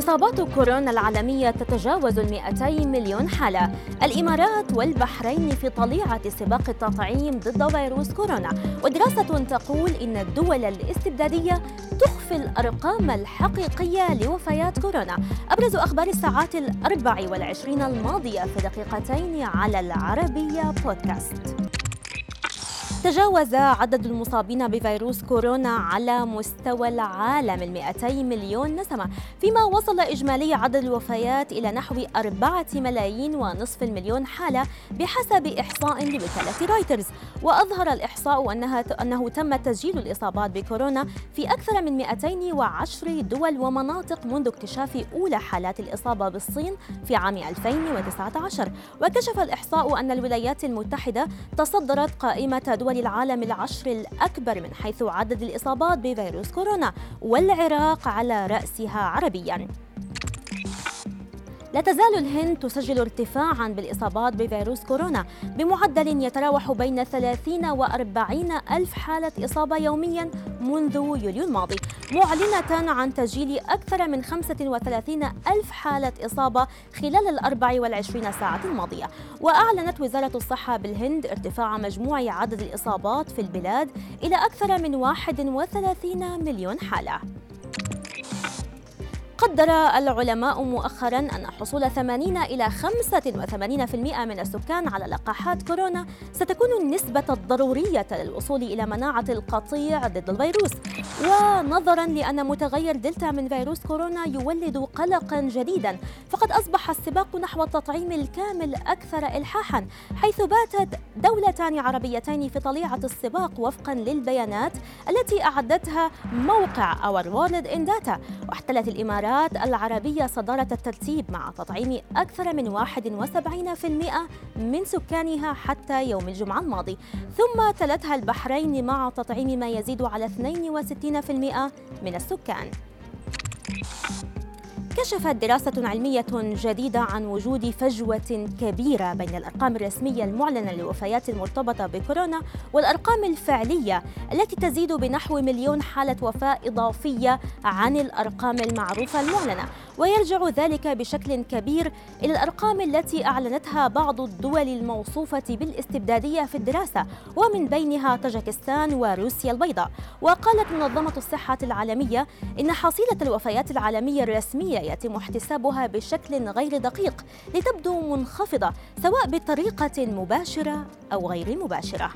إصابات كورونا العالمية تتجاوز ال 200 مليون حالة. الإمارات والبحرين في طليعة سباق التطعيم ضد فيروس كورونا. ودراسة تقول إن الدول الاستبدادية تخفي الأرقام الحقيقية لوفيات كورونا. أبرز أخبار الساعات الأربع والعشرين الماضية في دقيقتين على العربية بودكاست. تجاوز عدد المصابين بفيروس كورونا على مستوى العالم ال 200 مليون نسمة فيما وصل إجمالي عدد الوفيات إلى نحو 4 ملايين ونصف المليون حالة بحسب إحصاء لوكالة رويترز. وأظهر الإحصاء أنها أنه تم تسجيل الإصابات بكورونا في أكثر من 210 دول ومناطق منذ اكتشاف أولى حالات الإصابة بالصين في عام 2019 وكشف الإحصاء أن الولايات المتحدة تصدرت قائمة دول دول العالم العشر الأكبر من حيث عدد الإصابات بفيروس كورونا والعراق على رأسها عربياً. لا تزال الهند تسجل ارتفاعا بالإصابات بفيروس كورونا بمعدل يتراوح بين 30 و 40 ألف حالة إصابة يوميا منذ يوليو الماضي معلنة عن تسجيل أكثر من 35 ألف حالة إصابة خلال ال 24 ساعة الماضية. وأعلنت وزارة الصحة بالهند ارتفاع مجموع عدد الإصابات في البلاد إلى أكثر من 31 مليون حالة. قدر العلماء مؤخرا أن حصول 80 إلى 85% من السكان على لقاحات كورونا ستكون النسبة الضرورية للوصول إلى مناعة القطيع ضد الفيروس. ونظرا لأن متغير دلتا من فيروس كورونا يولد قلقا جديدا فقد أصبح السباق نحو التطعيم الكامل أكثر إلحاحا حيث باتت دولتان عربيتين في طليعة السباق وفقا للبيانات التي أعدتها موقع Our World in Data. واحتلت الإمارات الإمارات العربية صدارة الترتيب مع تطعيم أكثر من 71% من سكانها حتى يوم الجمعة الماضي. ثم تلتها البحرين مع تطعيم ما يزيد على 62% من السكان. كشفت دراسة علمية جديدة عن وجود فجوة كبيرة بين الأرقام الرسمية المعلنة للوفيات المرتبطة بكورونا والأرقام الفعلية التي تزيد بنحو مليون حالة وفاة إضافية عن الأرقام المعروفة المعلنة. ويرجع ذلك بشكل كبير إلى الأرقام التي أعلنتها بعض الدول الموصوفة بالاستبدادية في الدراسة ومن بينها طاجكستان وروسيا البيضاء. وقالت منظمة الصحة العالمية إن حصيلة الوفيات العالمية الرسمية يتم احتسابها بشكل غير دقيق لتبدو منخفضة سواء بطريقة مباشرة أو غير مباشرة.